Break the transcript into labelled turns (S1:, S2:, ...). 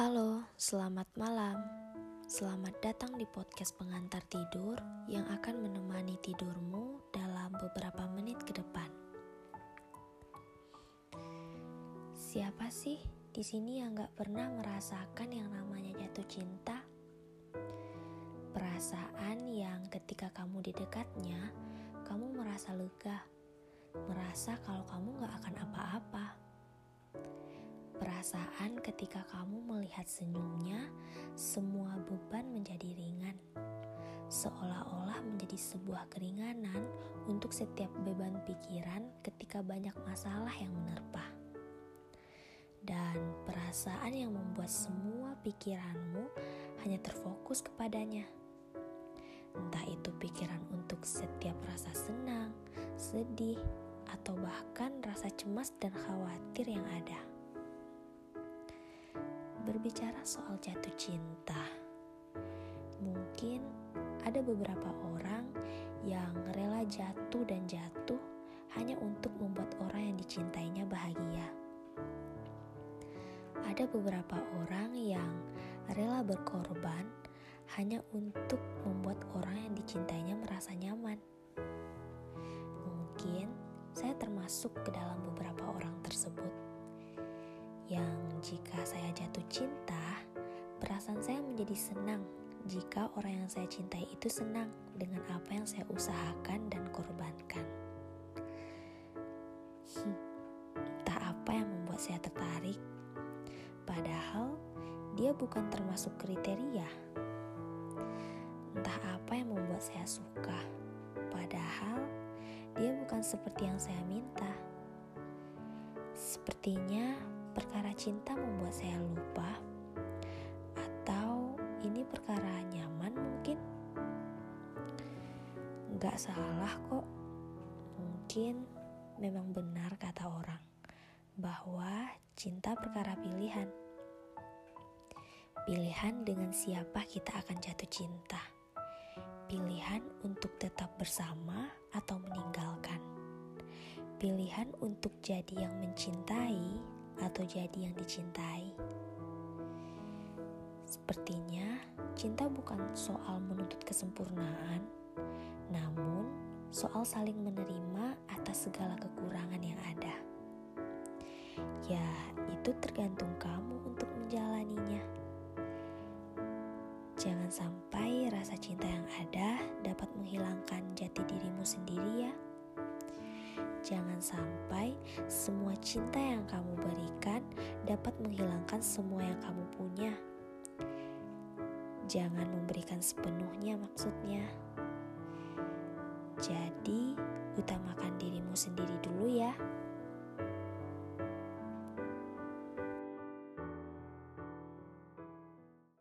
S1: Halo, selamat malam. Selamat datang di podcast pengantar tidur yang akan menemani tidurmu dalam beberapa menit ke depan. Siapa sih di sini yang gak pernah merasakan yang namanya jatuh cinta? Perasaan yang ketika kamu di dekatnya, kamu merasa lega, merasa kalau kamu gak akan apa-apa Perasaan ketika kamu melihat senyumnya, semua beban menjadi ringan. Seolah-olah menjadi sebuah keringanan untuk setiap beban pikiran ketika banyak masalah yang menerpa. Dan perasaan yang membuat semua pikiranmu hanya terfokus kepadanya. Entah itu pikiran untuk setiap rasa senang, sedih, atau bahkan rasa cemas dan khawatir yang ada berbicara soal jatuh cinta, mungkin ada beberapa orang yang rela jatuh dan jatuh hanya untuk membuat orang yang dicintainya bahagia. Ada beberapa orang yang rela berkorban hanya untuk membuat orang yang dicintainya merasa nyaman. Mungkin saya termasuk ke dalam beberapa orang tersebut yang jika saya jatuh cinta, perasaan saya menjadi senang jika orang yang saya cintai itu senang dengan apa yang saya usahakan dan korbankan. Hmm, entah apa yang membuat saya tertarik, padahal dia bukan termasuk kriteria. Entah apa yang membuat saya suka, padahal dia bukan seperti yang saya minta. Sepertinya perkara cinta membuat saya lupa, atau ini perkara nyaman mungkin? Gak salah kok, mungkin memang benar kata orang bahwa cinta perkara pilihan. Pilihan dengan siapa kita akan jatuh cinta. Pilihan untuk tetap bersama atau meninggalkan. Pilihan untuk jadi yang mencintai atau jadi yang dicintai. Sepertinya cinta bukan soal menuntut kesempurnaan, namun soal saling menerima atas segala kekurangan yang ada. Ya, itu tergantung kamu untuk menjalaninya. Jangan sampai rasa cinta yang ada dapat menghilangkan jati dirimu sendiri. Jangan sampai semua cinta yang kamu berikan dapat menghilangkan semua yang kamu punya. Jangan memberikan sepenuhnya maksudnya. Jadi, utamakan dirimu sendiri dulu ya.